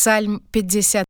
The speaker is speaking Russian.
Псальм 50